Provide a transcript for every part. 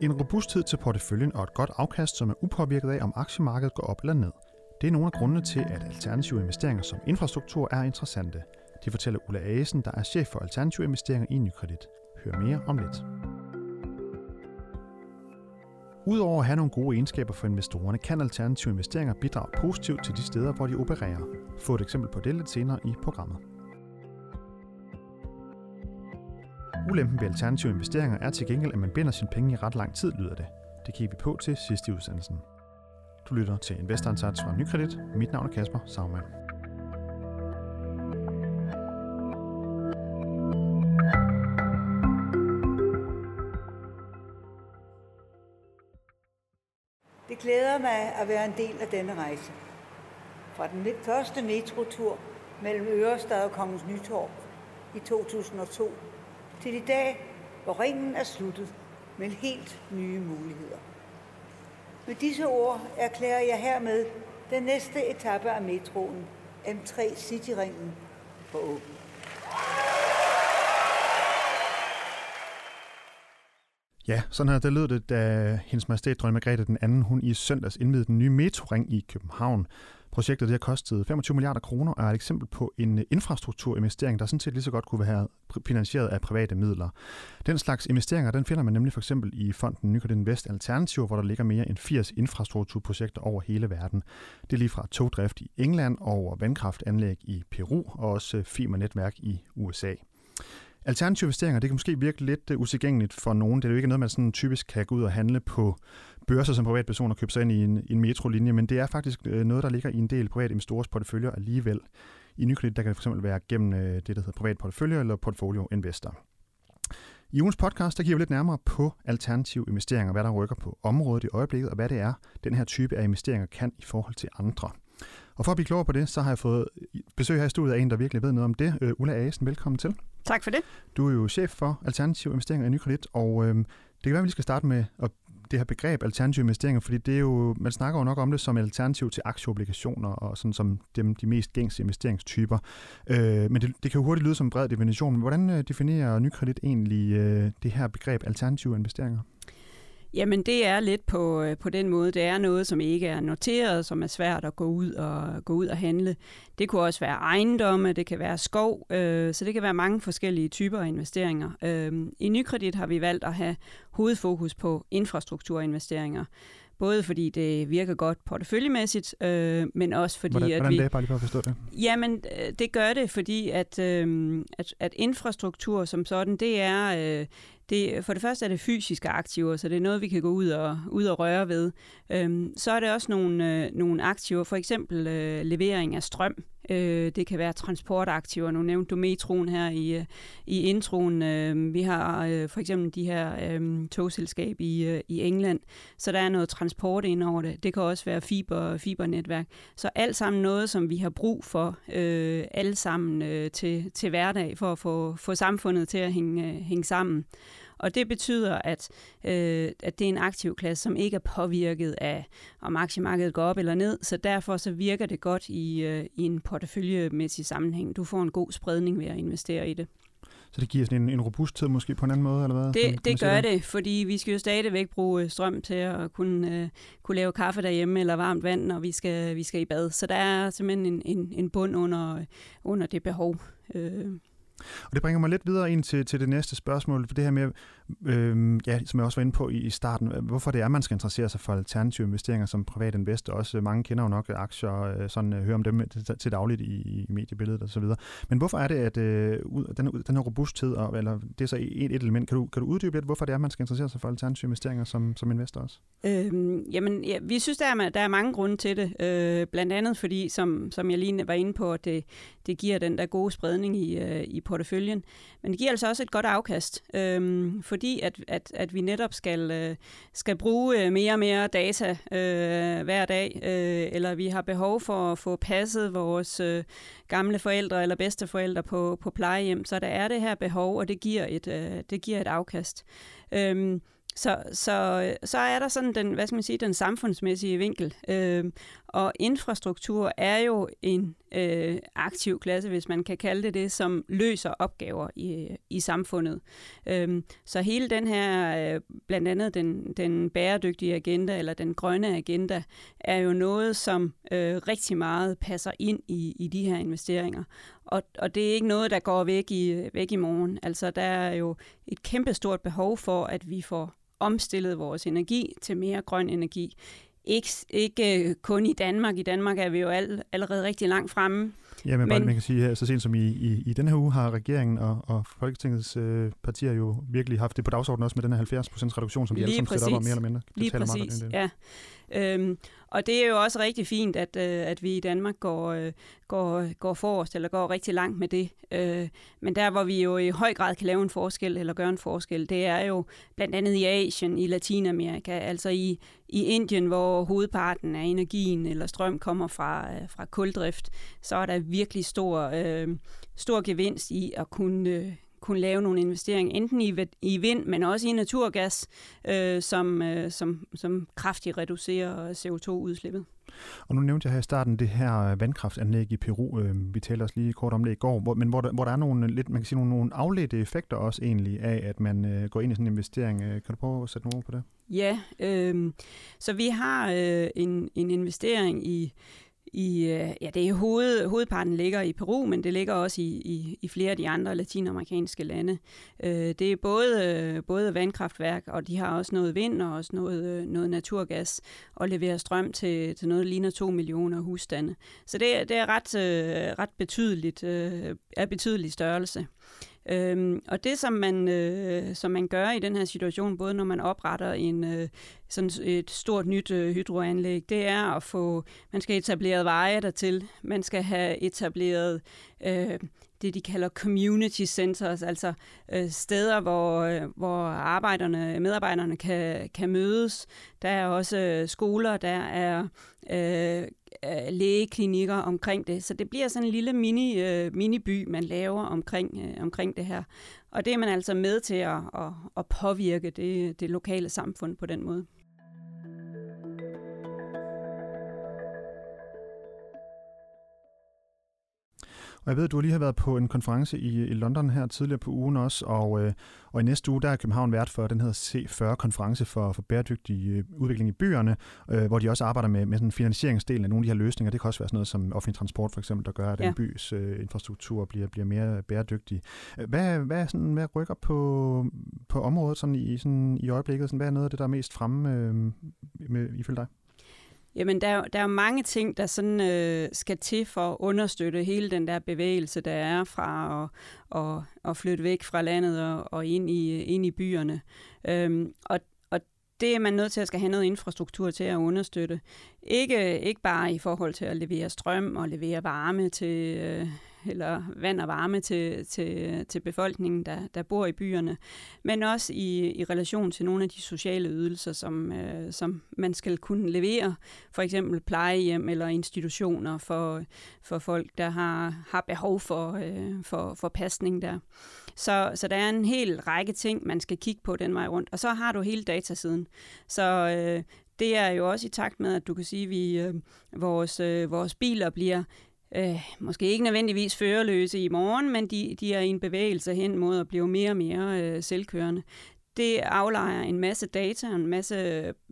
En robusthed til porteføljen og et godt afkast, som er upåvirket af, om aktiemarkedet går op eller ned. Det er nogle af grundene til, at alternative investeringer som infrastruktur er interessante. Det fortæller Ulla Asen, der er chef for alternative investeringer i Nykredit. Hør mere om lidt. Udover at have nogle gode egenskaber for investorerne, kan alternative investeringer bidrage positivt til de steder, hvor de opererer. Få et eksempel på det lidt senere i programmet. Ulempen ved alternative investeringer er til gengæld, at man binder sine penge i ret lang tid, lyder det. Det kigger vi på til sidst i udsendelsen. Du lytter til Investoransats fra Nykredit. Mit navn er Kasper Sagmann. Det glæder mig at være en del af denne rejse. Fra den første metrotur mellem Ørestad og Kongens Nytorv i 2002 til i dag, hvor ringen er sluttet med helt nye muligheder. Med disse ord erklærer jeg hermed den næste etape af metroen, M3 Cityringen, for åben. Ja, sådan her, der lød det, da hendes majestæt dronning Margrethe den anden, hun i søndags indvidede den nye metroring i København. Projektet det har kostet 25 milliarder kroner og er et eksempel på en øh, infrastrukturinvestering, der sådan set lige så godt kunne være finansieret af private midler. Den slags investeringer, den finder man nemlig for eksempel i fonden Nykredit Invest Alternativ, hvor der ligger mere end 80 infrastrukturprojekter over hele verden. Det er lige fra togdrift i England over vandkraftanlæg i Peru og også øh, fibernetværk i USA. Alternative investeringer, det kan måske virke lidt uh, utilgængeligt for nogen. Det er jo ikke noget, man sådan typisk kan gå ud og handle på børser som privatperson og købe sig ind i en, en metrolinje, men det er faktisk uh, noget, der ligger i en del private investorers porteføljer alligevel. I Nykredit, der kan det fx være gennem uh, det, der hedder privat portefølje eller portfolio investor. I ugens podcast, der giver vi lidt nærmere på alternative investeringer, hvad der rykker på området i øjeblikket, og hvad det er, den her type af investeringer kan i forhold til andre. Og for at blive klogere på det, så har jeg fået besøg her i studiet af en, der virkelig ved noget om det. Ulla Asen, velkommen til. Tak for det. Du er jo chef for alternative investeringer i Nykredit, og øh, det kan være, at vi skal starte med at det her begreb alternative investeringer, fordi det er jo, man snakker jo nok om det som alternativ til aktieobligationer og sådan som dem, de mest gængse investeringstyper. Øh, men det, det kan jo hurtigt lyde som en bred definition. Men hvordan øh, definerer Nykredit egentlig øh, det her begreb alternative investeringer? Jamen det er lidt på, øh, på den måde. Det er noget, som ikke er noteret, som er svært at gå ud og, gå ud og handle. Det kunne også være ejendomme, det kan være skov, øh, så det kan være mange forskellige typer af investeringer. Øh, I Nykredit har vi valgt at have hovedfokus på infrastrukturinvesteringer. Både fordi det virker godt porteføljemæssigt, øh, men også fordi... Hvordan, at hvordan vi, det, bare lige for at forstå det? Jamen, øh, det gør det, fordi at, øh, at, at infrastruktur som sådan, det er... Øh, det, for det første er det fysiske aktiver, så det er noget, vi kan gå ud og, ud og røre ved. Øhm, så er det også nogle, øh, nogle aktiver, for eksempel øh, levering af strøm. Øh, det kan være transportaktiver. Nu nævnte du metroen her i, øh, i introen. Øh, vi har øh, for eksempel de her øh, togselskab i, øh, i England, så der er noget transport ind over det. Det kan også være fiber, fibernetværk. Så alt sammen noget, som vi har brug for, øh, alle sammen øh, til, til hverdag, for at få, få samfundet til at hænge, øh, hænge sammen. Og det betyder, at, øh, at det er en aktiv klasse, som ikke er påvirket af, om aktiemarkedet går op eller ned, så derfor så virker det godt i, øh, i en porteføljemæssig sammenhæng. Du får en god spredning ved at investere i det. Så det giver sådan en, en robusthed måske på en anden måde, eller hvad? Det, kan, det gør det? det, fordi vi skal jo stadigvæk bruge øh, strøm til at kunne, uh, kunne lave kaffe derhjemme eller varmt vand, når vi skal, vi skal i bad. Så der er simpelthen en, en, en bund under, under det behov. Uh, og det bringer mig lidt videre ind til, til det næste spørgsmål, for det her med, øh, ja, som jeg også var inde på i, i starten, øh, hvorfor det er, man skal interessere sig for alternative investeringer som privat investor. Også øh, mange kender jo nok aktier, øh, sådan øh, hører om dem øh, til, til dagligt i, i mediebilledet osv. Men hvorfor er det, at øh, den, den her robusthed, og, eller det er så et, et element, kan du, kan du uddybe lidt, hvorfor det er, man skal interessere sig for alternative investeringer som, som investor også? Øhm, jamen, ja, vi synes, der er, der er mange grunde til det. Øh, blandt andet fordi, som, som jeg lige var inde på, at det, det giver den der gode spredning i, øh, i porteføljen. Men det giver altså også et godt afkast, øh, fordi at, at, at vi netop skal, øh, skal bruge øh, mere og mere data øh, hver dag, øh, eller vi har behov for at få passet vores øh, gamle forældre eller bedsteforældre på, på plejehjem. Så der er det her behov, og det giver et, øh, det giver et afkast. Øh, så, så, så er der sådan den, hvad skal man sige, den samfundsmæssige vinkel. Øh, og infrastruktur er jo en øh, aktiv klasse, hvis man kan kalde det det, som løser opgaver i, i samfundet. Øh, så hele den her, øh, blandt andet den, den bæredygtige agenda, eller den grønne agenda, er jo noget, som øh, rigtig meget passer ind i, i de her investeringer. Og, og det er ikke noget, der går væk i, væk i morgen. Altså, der er jo et kæmpestort behov for, at vi får omstillet vores energi til mere grøn energi. Ikke, ikke kun i Danmark. I Danmark er vi jo all, allerede rigtig langt fremme. Ja, men, men man kan sige, at så sent som i, i, i denne her uge har regeringen og, og Folketingets øh, partier jo virkelig haft det på dagsordenen også med den her 70% reduktion, som de alle sammen sætter op mere eller mindre. Lige præcis, meget ja. Øhm, og det er jo også rigtig fint, at, øh, at vi i Danmark går, øh, går, går forrest, eller går rigtig langt med det. Øh, men der, hvor vi jo i høj grad kan lave en forskel, eller gøre en forskel, det er jo blandt andet i Asien, i Latinamerika, altså i, i Indien, hvor hovedparten af energien eller strøm kommer fra, øh, fra kuldrift, så er der virkelig stor, øh, stor gevinst i at kunne, øh, kunne lave nogle investeringer, enten i, i vind, men også i naturgas, øh, som, øh, som, som kraftigt reducerer CO2-udslippet. Og nu nævnte jeg her i starten det her vandkraftanlæg i Peru. Øh, vi talte også lige kort om det i går, hvor, men hvor der, hvor der er nogle, lidt, man kan sige, nogle, nogle afledte effekter også egentlig af, at man øh, går ind i sådan en investering. Øh, kan du prøve at sætte nogle ord på det? Ja, øh, så vi har øh, en, en investering i i, øh, ja, det er hoved, hovedparten ligger i Peru, men det ligger også i, i, i flere af de andre latinamerikanske lande. Øh, det er både, øh, både vandkraftværk, og de har også noget vind og også noget, øh, noget naturgas, og leverer strøm til, til noget, der ligner 2 millioner husstande. Så det, det er ret, ret betydeligt, er betydelig størrelse. Øhm, og det, som man, øh, som man gør i den her situation, både når man opretter en, øh, sådan et stort nyt øh, hydroanlæg, det er at få, man skal etableret veje dertil, man skal have etableret øh, det, de kalder community centers, altså øh, steder, hvor, øh, hvor arbejderne, medarbejderne kan, kan mødes. Der er også øh, skoler, der er øh, Øh, lægeklinikker omkring det. Så det bliver sådan en lille mini, øh, mini-by, man laver omkring, øh, omkring det her. Og det er man altså med til at, at, at påvirke det, det lokale samfund på den måde. Og jeg ved, at du lige har været på en konference i, i London her tidligere på ugen også, og, øh, og i næste uge, der er København vært for den hedder C40-konference for, for bæredygtig øh, udvikling i byerne, øh, hvor de også arbejder med, med sådan finansieringsdelen af nogle af de her løsninger. Det kan også være sådan noget som offentlig transport for eksempel, der gør, at ja. en bys øh, infrastruktur bliver, bliver mere bæredygtig. Hvad, hvad, sådan, hvad rykker på, på området sådan i, sådan i øjeblikket? Sådan, hvad er noget af det, der er mest fremme øh, med, ifølge dig? Jamen, der, der er mange ting, der sådan øh, skal til for at understøtte hele den der bevægelse, der er fra at, at, at flytte væk fra landet og, og ind, i, ind i byerne. Øhm, og, og det er man nødt til at skal have noget infrastruktur til at understøtte. Ikke, ikke bare i forhold til at levere strøm og levere varme til, øh, eller vand og varme til, til, til befolkningen, der, der bor i byerne, men også i, i relation til nogle af de sociale ydelser, som, øh, som man skal kunne levere, for eksempel plejehjem eller institutioner for, for folk, der har, har behov for, øh, for, for pasning der. Så, så der er en hel række ting, man skal kigge på den vej rundt. Og så har du hele datasiden. Så øh, det er jo også i takt med, at du kan sige, at vi, øh, vores, øh, vores biler bliver øh, måske ikke nødvendigvis førerløse i morgen, men de, de er i en bevægelse hen mod at blive mere og mere øh, selvkørende. Det aflejer en masse data og en masse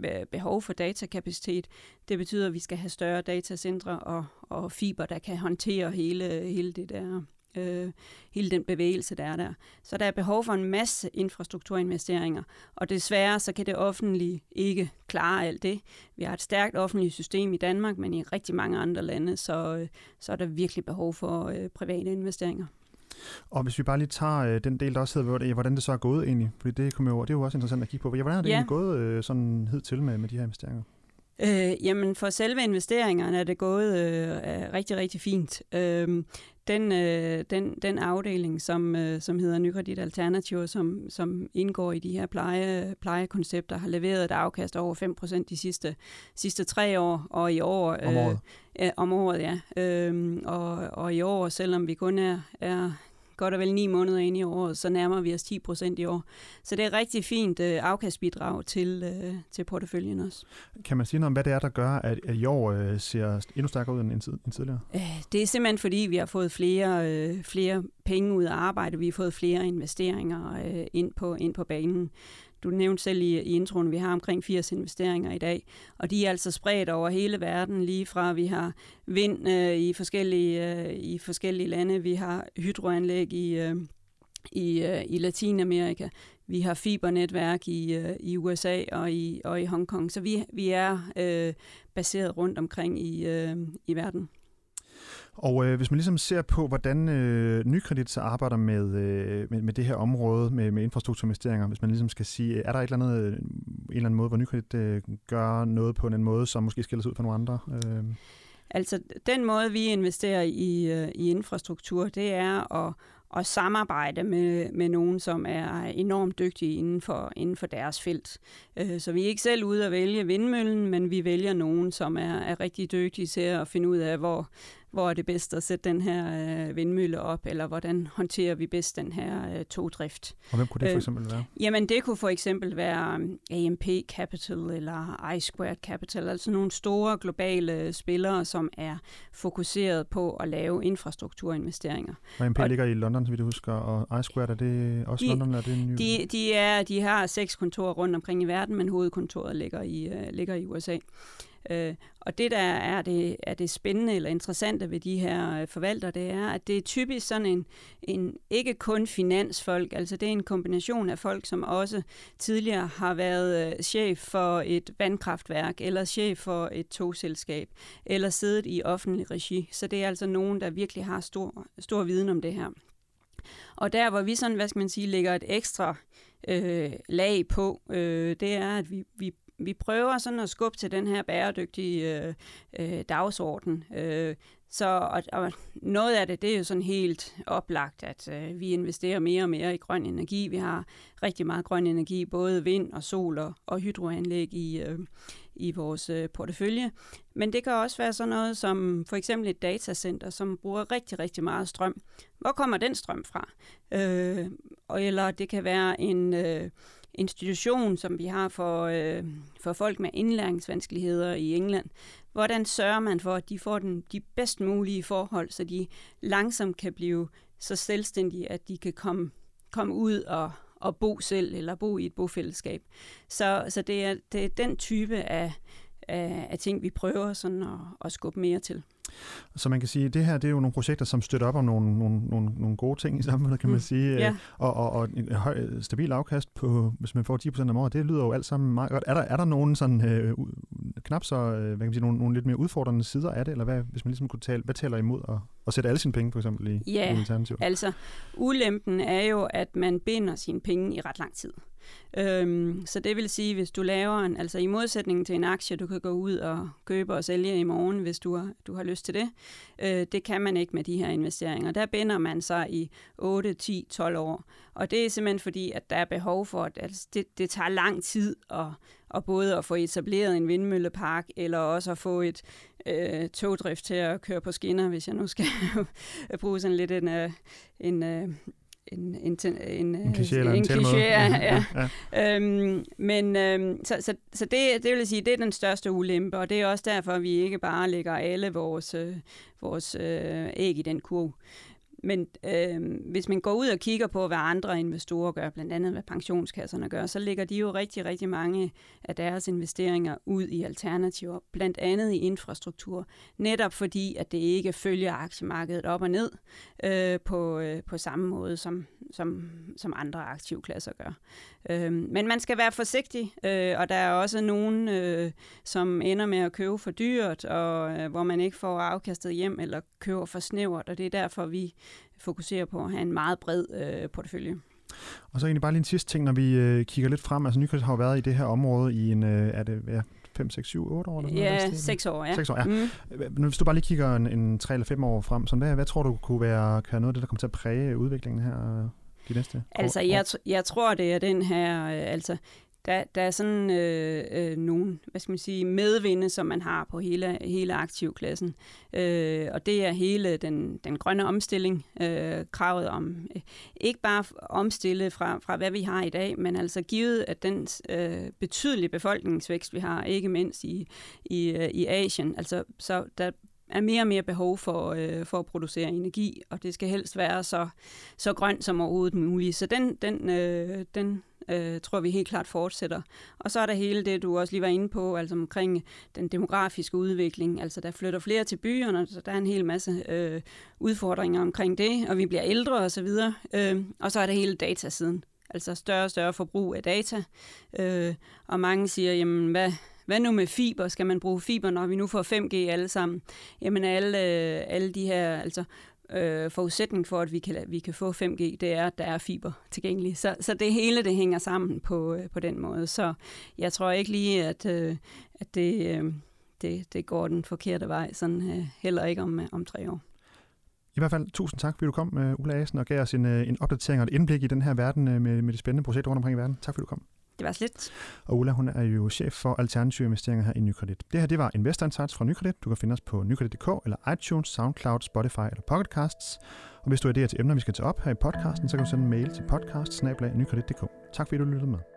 øh, behov for datakapacitet. Det betyder, at vi skal have større datacentre og, og fiber, der kan håndtere hele, hele det der øh, hele den bevægelse, der er der. Så der er behov for en masse infrastrukturinvesteringer, og desværre så kan det offentlige ikke klare alt det. Vi har et stærkt offentligt system i Danmark, men i rigtig mange andre lande, så, øh, så er der virkelig behov for øh, private investeringer. Og hvis vi bare lige tager øh, den del, der også hedder, hvordan det så er gået egentlig, fordi det, kommer jo, det er jo også interessant at kigge på. Hvordan er det ja. egentlig gået øh, sådan hed til med, med de her investeringer? Øh, jamen for selve investeringerne er det gået øh, rigtig, rigtig fint. Øh, den, øh, den, den afdeling, som, øh, som hedder Nykredit Alternativ, som, som indgår i de her pleje, plejekoncepter, har leveret et afkast over 5% de sidste, sidste tre år, og i år... Om året? Øh, om året, ja. Øh, og, og i år, selvom vi kun er, er godt og vel ni måneder ind i året, så nærmer vi os 10 procent i år. Så det er rigtig fint øh, afkastbidrag til, øh, til porteføljen også. Kan man sige noget om, hvad det er, der gør, at, at i år øh, ser endnu stærkere ud end, end tidligere? Øh, det er simpelthen fordi, vi har fået flere, øh, flere penge ud af arbejde, vi har fået flere investeringer øh, ind, på, ind på banen. Du nævnte selv i, i introen, at vi har omkring 80 investeringer i dag, og de er altså spredt over hele verden, lige fra vi har vind øh, i, forskellige, øh, i forskellige lande, vi har hydroanlæg i, øh, i, øh, i Latinamerika, vi har fibernetværk i, øh, i USA og i, og i Hongkong, så vi, vi er øh, baseret rundt omkring i, øh, i verden. Og øh, hvis man ligesom ser på, hvordan øh, Nykredit så arbejder med, øh, med, med det her område, med, med infrastrukturinvesteringer, hvis man ligesom skal sige, er der et eller andet, øh, en eller anden måde, hvor Nykredit øh, gør noget på en måde, som måske skiller sig ud fra nogle andre? Øh? Altså, den måde, vi investerer i, øh, i infrastruktur, det er at, at samarbejde med, med nogen, som er enormt dygtige inden for, inden for deres felt. Øh, så vi er ikke selv ude at vælge vindmøllen, men vi vælger nogen, som er, er rigtig dygtige til at finde ud af, hvor, hvor er det bedst at sætte den her øh, vindmølle op, eller hvordan håndterer vi bedst den her øh, togdrift. Og hvem kunne det for øh, eksempel være? Øh, jamen det kunne for eksempel være um, AMP Capital eller I Squared Capital, altså nogle store globale spillere, som er fokuseret på at lave infrastrukturinvesteringer. Og AMP og, ligger i London, så vi husker, og I Squared, er det også de, London? Er det en ny... de, de, er, de har seks kontorer rundt omkring i verden, men hovedkontoret ligger i, uh, ligger i USA. Øh, og det, der er det, er det spændende eller interessante ved de her øh, forvaltere, det er, at det er typisk sådan en, en ikke kun finansfolk, altså det er en kombination af folk, som også tidligere har været øh, chef for et vandkraftværk, eller chef for et togselskab, eller siddet i offentlig regi. Så det er altså nogen, der virkelig har stor, stor viden om det her. Og der, hvor vi sådan, hvad skal man sige, lægger et ekstra øh, lag på, øh, det er, at vi, vi vi prøver sådan at skubbe til den her bæredygtige øh, øh, dagsorden. Øh, så og, og noget af det, det er jo sådan helt oplagt, at øh, vi investerer mere og mere i grøn energi. Vi har rigtig meget grøn energi, både vind og sol og, og hydroanlæg i, øh, i vores øh, portefølje. Men det kan også være sådan noget som for eksempel et datacenter, som bruger rigtig, rigtig meget strøm. Hvor kommer den strøm fra? Øh, eller det kan være en... Øh, institution, som vi har for, øh, for folk med indlæringsvanskeligheder i England. Hvordan sørger man for, at de får den, de bedst mulige forhold, så de langsomt kan blive så selvstændige, at de kan komme, komme ud og, og bo selv, eller bo i et bofællesskab. Så, så det, er, det er den type af, af, af ting, vi prøver sådan at, at skubbe mere til. Så man kan sige, at det her det er jo nogle projekter, som støtter op om nogle, nogle, nogle, nogle gode ting i samfundet, kan man mm. sige. Ja. Og, og, og en høj, stabil afkast på, hvis man får 10% om året, det lyder jo alt sammen meget godt. Er der, er der nogen sådan, øh, knap så, øh, hvad kan man sige, nogle, nogle lidt mere udfordrende sider af det, eller hvad, hvis man ligesom kunne tale, hvad taler imod at, at sætte alle sine penge for eksempel i, ja, i alternativ? altså ulempen er jo, at man binder sine penge i ret lang tid. Øhm, så det vil sige, hvis du laver en, altså i modsætning til en aktie, du kan gå ud og købe og sælge i morgen, hvis du har, du har lyst til det. Øh, det kan man ikke med de her investeringer. Der binder man sig i 8, 10, 12 år. Og det er simpelthen fordi, at der er behov for, at altså det, det tager lang tid at, at både at få etableret en vindmøllepark, eller også at få et øh, togdrift til at køre på skinner, hvis jeg nu skal bruge sådan lidt en, en, en, øh, en, en, en, en kliché, en, en kliché ja, ja. ja. Øhm, men øhm, så, så, så det, det vil sige, det er den største ulempe, og det er også derfor, at vi ikke bare lægger alle vores, øh, vores øh, æg i den kurv. Men øh, hvis man går ud og kigger på, hvad andre investorer gør, blandt andet hvad pensionskasserne gør, så ligger de jo rigtig, rigtig mange af deres investeringer ud i alternativer, blandt andet i infrastruktur, netop fordi, at det ikke følger aktiemarkedet op og ned øh, på, øh, på samme måde, som, som, som andre aktivklasser gør. Øh, men man skal være forsigtig, øh, og der er også nogen, øh, som ender med at købe for dyrt, og øh, hvor man ikke får afkastet hjem eller køber for snævert, og det er derfor, vi fokuserer på at have en meget bred øh, portefølje. Og så egentlig bare lige en sidste ting, når vi øh, kigger lidt frem. Altså Nykredit har jo været i det her område i en, øh, er det ja, 5, 6, 7, 8 år? Eller ja, 6 år, ja. 6 år, ja. Mm. Hvis du bare lige kigger en, en 3 eller 5 år frem, så hvad, hvad tror du kunne være, kan være noget af det, der kommer til at præge udviklingen her de næste Altså, år? jeg, jeg tror, det er den her, øh, altså, der, der er sådan øh, øh, nogle, hvad skal man sige, medvinde, som man har på hele, hele aktivklassen. Øh, og det er hele den, den grønne omstilling, øh, kravet om øh, ikke bare omstille fra, fra, hvad vi har i dag, men altså givet, at den øh, betydelige befolkningsvækst, vi har, ikke mindst i, i, øh, i Asien, altså så der er mere og mere behov for, øh, for at producere energi, og det skal helst være så, så grønt som overhovedet muligt. Så den, den, øh, den øh, tror vi helt klart fortsætter. Og så er der hele det, du også lige var inde på, altså omkring den demografiske udvikling. Altså der flytter flere til byerne, så der er en hel masse øh, udfordringer omkring det, og vi bliver ældre og så videre. Øh, og så er der hele datasiden, altså større og større forbrug af data. Øh, og mange siger, jamen hvad, hvad nu med fiber? Skal man bruge fiber, når vi nu får 5G alle sammen? Jamen alle, øh, alle de her, altså øh, forudsætning for, at vi kan, vi kan få 5G, det er, at der er fiber tilgængelig. Så, så det hele, det hænger sammen på, øh, på den måde. Så jeg tror ikke lige, at, øh, at det, øh, det, det går den forkerte vej, sådan øh, heller ikke om, øh, om tre år. I hvert fald tusind tak, fordi du kom, uh, Ulla Asen, og gav os en, øh, en opdatering og et indblik i den her verden øh, med, med de spændende projekter rundt omkring i verden. Tak fordi du kom. Det var altså slet. Og Ulla, hun er jo chef for alternative investeringer her i Nykredit. Det her, det var Investor Insights fra Nykredit. Du kan finde os på nykredit.dk eller iTunes, SoundCloud, Spotify eller Pocketcasts. Og hvis du har idéer til emner, vi skal tage op her i podcasten, så kan du sende en mail til podcast Tak fordi du lyttede med.